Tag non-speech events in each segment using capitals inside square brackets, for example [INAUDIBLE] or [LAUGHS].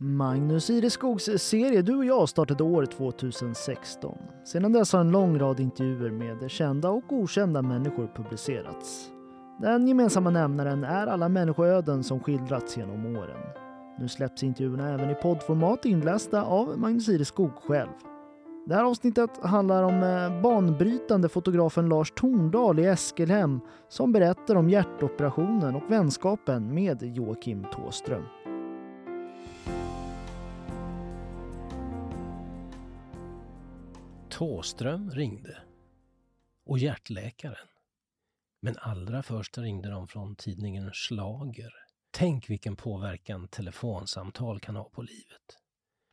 Magnus Ireskogs serie Du och jag startade år 2016. Sedan dess har en lång rad intervjuer med kända och okända människor publicerats. Den gemensamma nämnaren är alla människoöden som skildrats genom åren. Nu släpps intervjuerna även i poddformat inlästa av Magnus Ireskog själv. Det här avsnittet handlar om eh, banbrytande fotografen Lars Torndal i Eskelhem som berättar om hjärtoperationen och vänskapen med Joakim Tåström. Tåström ringde. Och hjärtläkaren. Men allra först ringde de från tidningen Slager. Tänk vilken påverkan telefonsamtal kan ha på livet.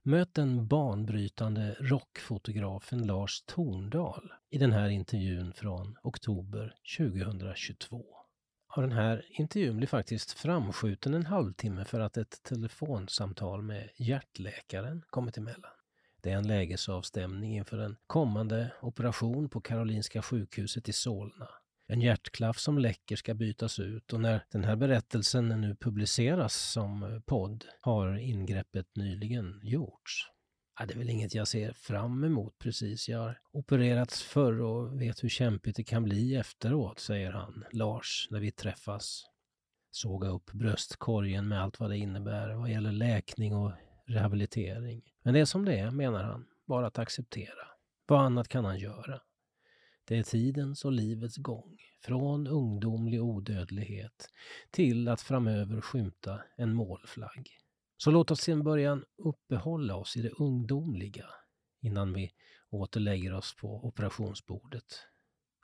Möt den banbrytande rockfotografen Lars Torndal i den här intervjun från oktober 2022 har den här intervjun blir faktiskt framskjuten en halvtimme för att ett telefonsamtal med hjärtläkaren kommit emellan. Det är en lägesavstämning inför en kommande operation på Karolinska sjukhuset i Solna. En hjärtklaff som läcker ska bytas ut och när den här berättelsen nu publiceras som podd har ingreppet nyligen gjorts. Ja, det är väl inget jag ser fram emot precis. Jag har opererats förr och vet hur kämpigt det kan bli efteråt, säger han, Lars, när vi träffas. Såga upp bröstkorgen med allt vad det innebär vad gäller läkning och rehabilitering. Men det är som det är, menar han. Bara att acceptera. Vad annat kan han göra? Det är tidens och livets gång, från ungdomlig odödlighet till att framöver skymta en målflagg. Så låt oss till en början uppehålla oss i det ungdomliga innan vi åter lägger oss på operationsbordet.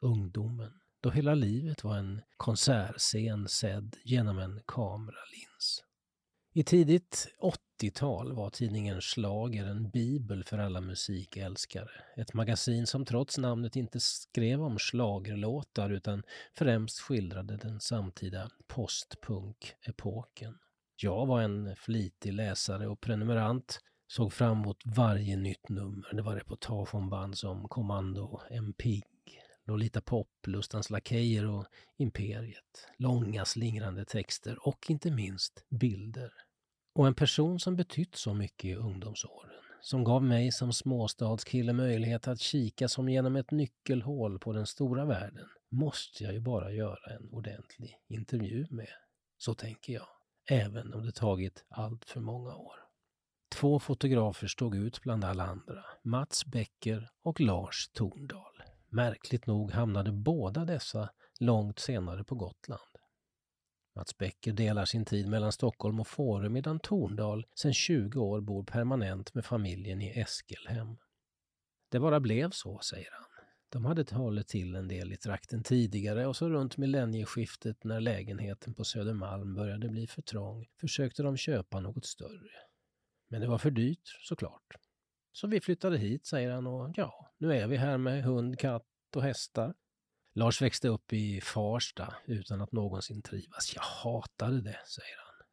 Ungdomen, då hela livet var en konsertscen sedd genom en kameralins. I tidigt 80-tal var tidningen Slager en bibel för alla musikälskare. Ett magasin som trots namnet inte skrev om slagerlåtar utan främst skildrade den samtida postpunk-epoken. Jag var en flitig läsare och prenumerant, såg fram emot varje nytt nummer. Det var reportage om band som Kommando, M-Pig, Lolita Pop, Lustans Lakejer och Imperiet. Långa slingrande texter och inte minst bilder. Och en person som betytt så mycket i ungdomsåren, som gav mig som småstadskille möjlighet att kika som genom ett nyckelhål på den stora världen, måste jag ju bara göra en ordentlig intervju med. Så tänker jag, även om det tagit allt för många år. Två fotografer stod ut bland alla andra, Mats Becker och Lars Torndal. Märkligt nog hamnade båda dessa långt senare på Gotland. Mats Becker delar sin tid mellan Stockholm och Fårö medan Torndal sedan 20 år bor permanent med familjen i Eskelhem. Det bara blev så, säger han. De hade hållit till en del i trakten tidigare och så runt millennieskiftet när lägenheten på Södermalm började bli för trång försökte de köpa något större. Men det var för dyrt, såklart. Så vi flyttade hit, säger han, och ja, nu är vi här med hund, katt och hästar. Lars växte upp i Farsta utan att någonsin trivas. Jag hatade det, säger han.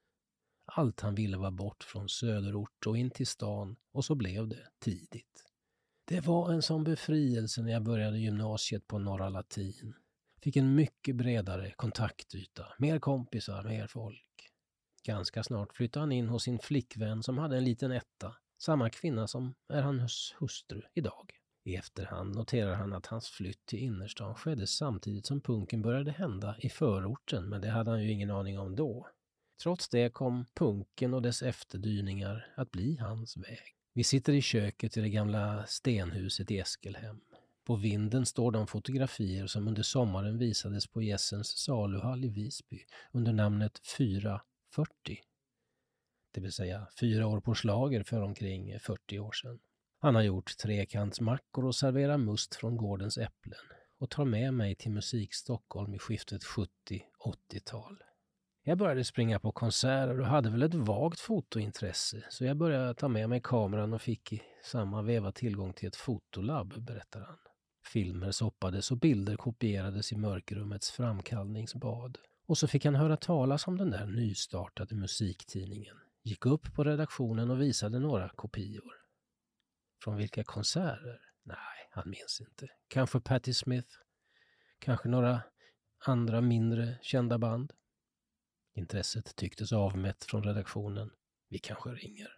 Allt han ville var bort från söderort och in till stan och så blev det tidigt. Det var en sån befrielse när jag började gymnasiet på Norra Latin. Fick en mycket bredare kontaktyta, mer kompisar, mer folk. Ganska snart flyttade han in hos sin flickvän som hade en liten etta, samma kvinna som är hans hustru idag. I efterhand noterar han att hans flytt till innerstan skedde samtidigt som punken började hända i förorten, men det hade han ju ingen aning om då. Trots det kom punken och dess efterdyningar att bli hans väg. Vi sitter i köket i det gamla stenhuset i Eskelhem. På vinden står de fotografier som under sommaren visades på Gässens saluhall i Visby under namnet 440. Det vill säga fyra år på slager för omkring 40 år sedan. Han har gjort trekantsmackor och serverar must från gårdens äpplen och tar med mig till Musik Stockholm i skiftet 70-80-tal. Jag började springa på konserter och hade väl ett vagt fotointresse så jag började ta med mig kameran och fick i samma veva tillgång till ett fotolabb, berättar han. Filmer soppades och bilder kopierades i mörkrummets framkallningsbad. Och så fick han höra talas om den där nystartade musiktidningen. Gick upp på redaktionen och visade några kopior. Från vilka konserter? Nej, han minns inte. Kanske Patti Smith? Kanske några andra mindre kända band? Intresset tycktes avmätt från redaktionen. Vi kanske ringer.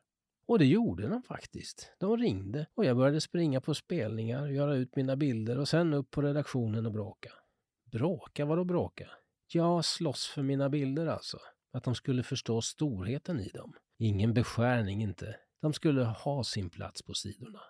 Och det gjorde de faktiskt. De ringde och jag började springa på spelningar, göra ut mina bilder och sen upp på redaktionen och bråka. Bråka? Vadå bråka? Ja, slåss för mina bilder alltså. Att de skulle förstå storheten i dem. Ingen beskärning inte. De skulle ha sin plats på sidorna.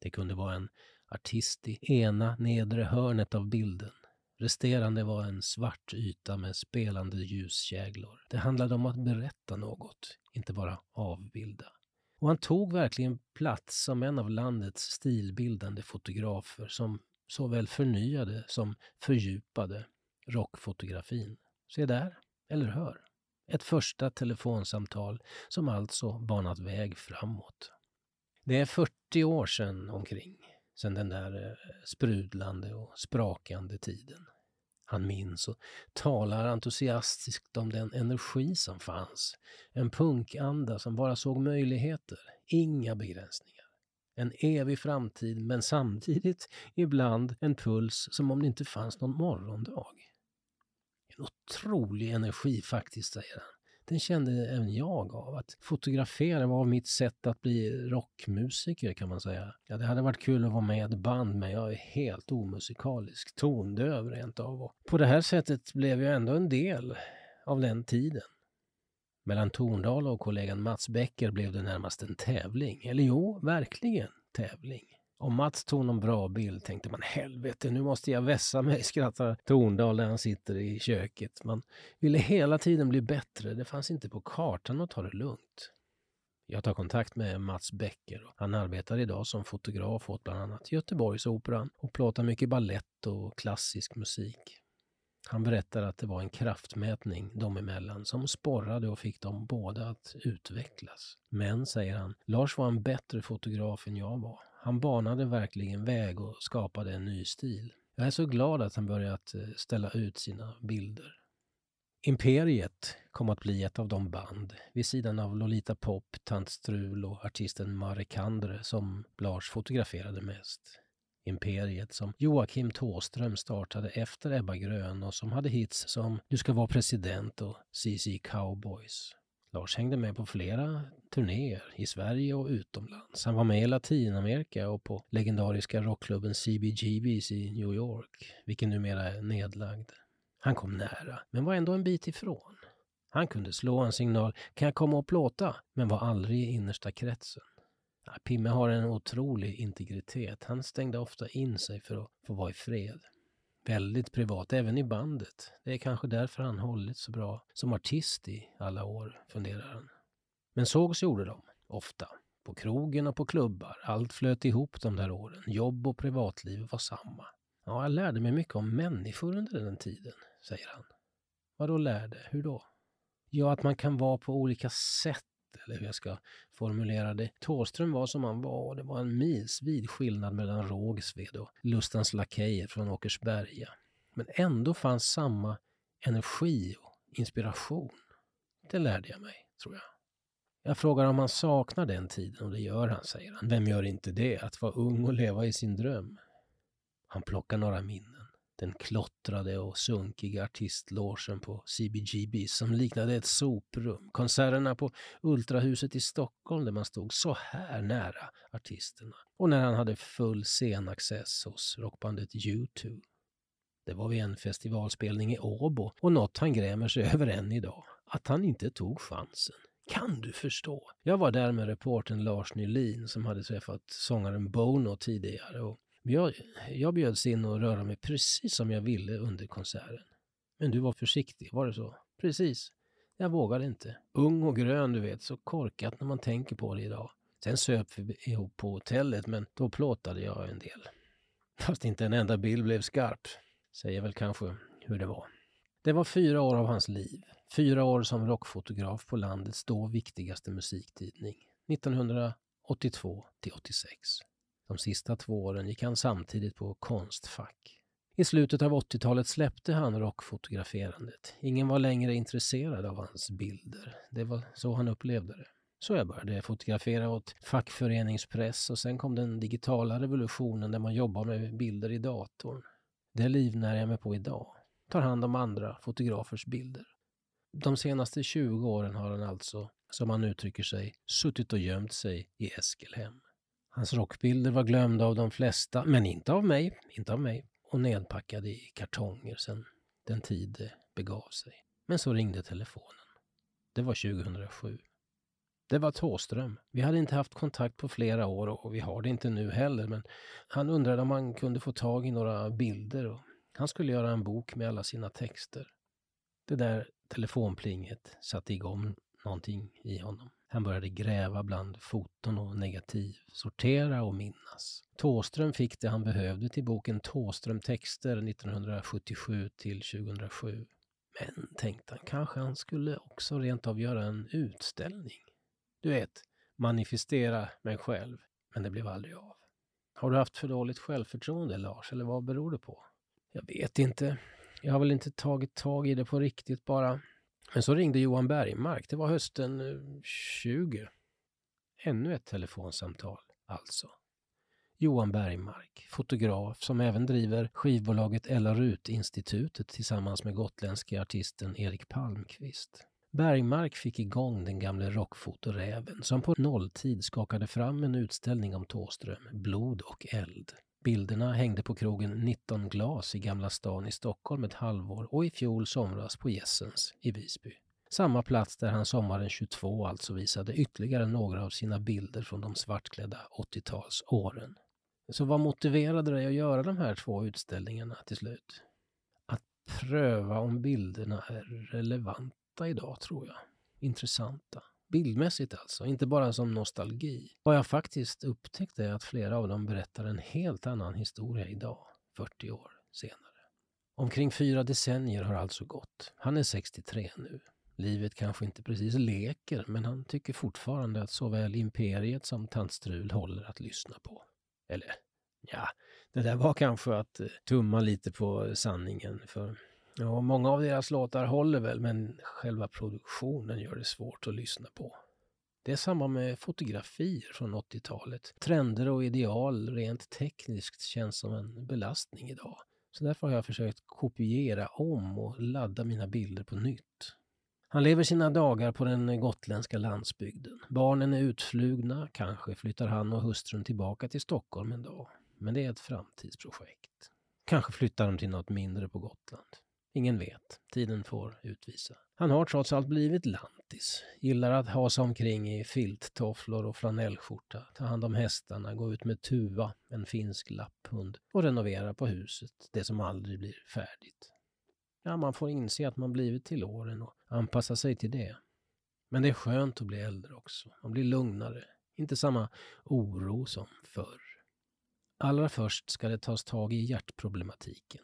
Det kunde vara en artist i ena nedre hörnet av bilden. Resterande var en svart yta med spelande ljuskäglor. Det handlade om att berätta något, inte bara avbilda. Och han tog verkligen plats som en av landets stilbildande fotografer som såväl förnyade som fördjupade rockfotografin. Se där, eller hör. Ett första telefonsamtal som alltså banat väg framåt. Det är 40 år sedan omkring, sen den där eh, sprudlande och sprakande tiden. Han minns och talar entusiastiskt om den energi som fanns. En punkanda som bara såg möjligheter, inga begränsningar. En evig framtid men samtidigt ibland en puls som om det inte fanns någon morgondag. En otrolig energi faktiskt, säger han. Den kände även jag av. Att fotografera var mitt sätt att bli rockmusiker kan man säga. Ja, det hade varit kul att vara med i ett band men jag är helt omusikalisk, tondöv rent av. Och på det här sättet blev jag ändå en del av den tiden. Mellan Torndal och kollegan Mats Becker blev det närmast en tävling. Eller jo, verkligen tävling. Om Mats tog någon bra bild tänkte man helvete, nu måste jag vässa mig, [LAUGHS] skrattar Torndal när han sitter i köket. Man ville hela tiden bli bättre, det fanns inte på kartan att ta det lugnt. Jag tar kontakt med Mats Becker. Han arbetar idag som fotograf åt bland annat Göteborgsoperan och plåtar mycket ballett och klassisk musik. Han berättar att det var en kraftmätning dem emellan som sporrade och fick dem båda att utvecklas. Men, säger han, Lars var en bättre fotograf än jag var. Han banade verkligen väg och skapade en ny stil. Jag är så glad att han börjat eh, ställa ut sina bilder. Imperiet kom att bli ett av de band, vid sidan av Lolita Pop, Tant Strul och artisten Mare Kandre som Lars fotograferade mest. Imperiet som Joakim Tåström startade efter Ebba Grön och som hade hits som Du ska vara president och CC Cowboys. Lars hängde med på flera turnéer i Sverige och utomlands. Han var med i Latinamerika och på legendariska rockklubben CBGBs i New York, vilken numera är nedlagd. Han kom nära, men var ändå en bit ifrån. Han kunde slå en signal, kan jag komma och plåta? Men var aldrig i innersta kretsen. Pimme har en otrolig integritet. Han stängde ofta in sig för att få vara i fred. Väldigt privat, även i bandet. Det är kanske därför han hållit så bra som artist i alla år, funderar han. Men sågs gjorde de, ofta. På krogen och på klubbar. Allt flöt ihop de där åren. Jobb och privatliv var samma. Ja, jag lärde mig mycket om människor under den tiden, säger han. Vadå lärde? Hur då? Ja, att man kan vara på olika sätt eller hur jag ska formulera det. Tåström var som han var och det var en milsvid skillnad mellan Rågsved och Lustans lakejer från Åkersberga. Men ändå fanns samma energi och inspiration. Det lärde jag mig, tror jag. Jag frågar om han saknar den tiden och det gör han, säger han. Vem gör inte det? Att vara ung och leva i sin dröm. Han plockar några minnen den klottrade och sunkiga artistlogen på CBGB som liknade ett soprum. Konserterna på Ultrahuset i Stockholm där man stod så här nära artisterna. Och när han hade full scenaccess hos rockbandet U2. Det var vid en festivalspelning i Åbo och något han grämer sig [LAUGHS] över än idag. Att han inte tog chansen. Kan du förstå? Jag var där med reporten Lars Nylin som hade träffat sångaren Bono tidigare och jag, jag bjöds in att röra mig precis som jag ville under konserten. Men du var försiktig, var det så? Precis. Jag vågade inte. Ung och grön, du vet, så korkat när man tänker på det idag. Sen söp vi ihop på hotellet, men då plåtade jag en del. Fast inte en enda bild blev skarp. Säger väl kanske hur det var. Det var fyra år av hans liv. Fyra år som rockfotograf på landets då viktigaste musiktidning. 1982 till 86. De sista två åren gick han samtidigt på Konstfack. I slutet av 80-talet släppte han rockfotograferandet. Ingen var längre intresserad av hans bilder. Det var så han upplevde det. Så jag började fotografera åt fackföreningspress och sen kom den digitala revolutionen där man jobbar med bilder i datorn. Det livnär jag mig på idag. Tar hand om andra fotografers bilder. De senaste 20 åren har han alltså som han uttrycker sig, suttit och gömt sig i Eskelhem. Hans rockbilder var glömda av de flesta, men inte av mig, inte av mig, och nedpackade i kartonger sen den tid det begav sig. Men så ringde telefonen. Det var 2007. Det var Tåström. Vi hade inte haft kontakt på flera år och vi har det inte nu heller, men han undrade om han kunde få tag i några bilder och han skulle göra en bok med alla sina texter. Det där telefonplinget satte igång någonting i honom. Han började gräva bland foton och negativ, sortera och minnas. Tåström fick det han behövde till boken Tåström texter 1977 till 2007. Men tänkte han, kanske han skulle också rent av göra en utställning. Du vet, manifestera mig själv. Men det blev aldrig av. Har du haft för dåligt självförtroende, Lars, eller vad beror det på? Jag vet inte. Jag har väl inte tagit tag i det på riktigt bara. Men så ringde Johan Bergmark. Det var hösten eh, 20. Ännu ett telefonsamtal, alltså. Johan Bergmark, fotograf som även driver skivbolaget Ella Rut-institutet tillsammans med gotländske artisten Erik Palmqvist. Bergmark fick igång den gamle rockfotoräven som på nolltid skakade fram en utställning om Tåström, blod och eld. Bilderna hängde på krogen 19 glas i Gamla stan i Stockholm ett halvår och i fjol somras på Gessens i Visby. Samma plats där han sommaren 22 alltså visade ytterligare några av sina bilder från de svartklädda 80-talsåren. Så vad motiverade dig att göra de här två utställningarna till slut? Att pröva om bilderna är relevanta idag, tror jag. Intressanta. Bildmässigt alltså, inte bara som nostalgi. Vad jag faktiskt upptäckte är att flera av dem berättar en helt annan historia idag, 40 år senare. Omkring fyra decennier har alltså gått. Han är 63 nu. Livet kanske inte precis leker, men han tycker fortfarande att såväl Imperiet som Tantstrul håller att lyssna på. Eller, ja, det där var kanske att eh, tumma lite på sanningen, för Ja, många av deras låtar håller väl, men själva produktionen gör det svårt att lyssna på. Det är samma med fotografier från 80-talet. Trender och ideal rent tekniskt känns som en belastning idag. Så därför har jag försökt kopiera om och ladda mina bilder på nytt. Han lever sina dagar på den gotländska landsbygden. Barnen är utflugna, kanske flyttar han och hustrun tillbaka till Stockholm en dag. Men det är ett framtidsprojekt. Kanske flyttar de till något mindre på Gotland. Ingen vet. Tiden får utvisa. Han har trots allt blivit lantis. Gillar att ha sig omkring i filttofflor och flanellskjorta, ta hand om hästarna, gå ut med Tuva, en finsk lapphund, och renovera på huset, det som aldrig blir färdigt. Ja, man får inse att man blivit till åren och anpassa sig till det. Men det är skönt att bli äldre också. Man blir lugnare. Inte samma oro som förr. Allra först ska det tas tag i hjärtproblematiken.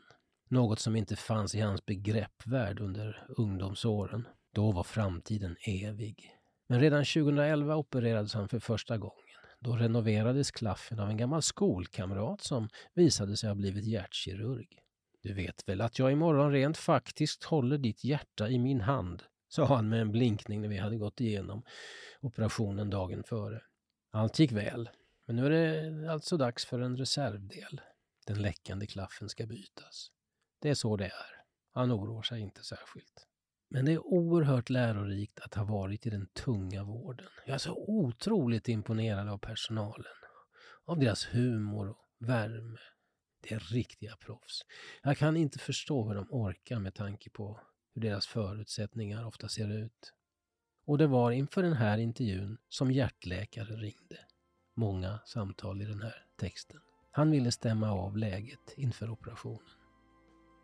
Något som inte fanns i hans begreppvärld under ungdomsåren. Då var framtiden evig. Men redan 2011 opererades han för första gången. Då renoverades klaffen av en gammal skolkamrat som visade sig ha blivit hjärtkirurg. Du vet väl att jag imorgon rent faktiskt håller ditt hjärta i min hand, sa han med en blinkning när vi hade gått igenom operationen dagen före. Allt gick väl, men nu är det alltså dags för en reservdel. Den läckande klaffen ska bytas. Det är så det är. Han oroar sig inte särskilt. Men det är oerhört lärorikt att ha varit i den tunga vården. Jag är så otroligt imponerad av personalen. Av deras humor och värme. Det är riktiga proffs. Jag kan inte förstå hur de orkar med tanke på hur deras förutsättningar ofta ser ut. Och det var inför den här intervjun som hjärtläkaren ringde. Många samtal i den här texten. Han ville stämma av läget inför operationen.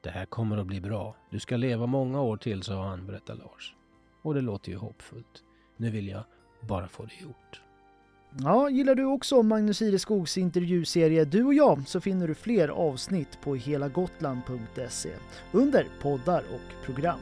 Det här kommer att bli bra. Du ska leva många år till, sa han, berättar Lars. Och det låter ju hoppfullt. Nu vill jag bara få det gjort. Ja, gillar du också Magnus Ireskogs intervjuserie Du och jag så finner du fler avsnitt på helagotland.se under poddar och program.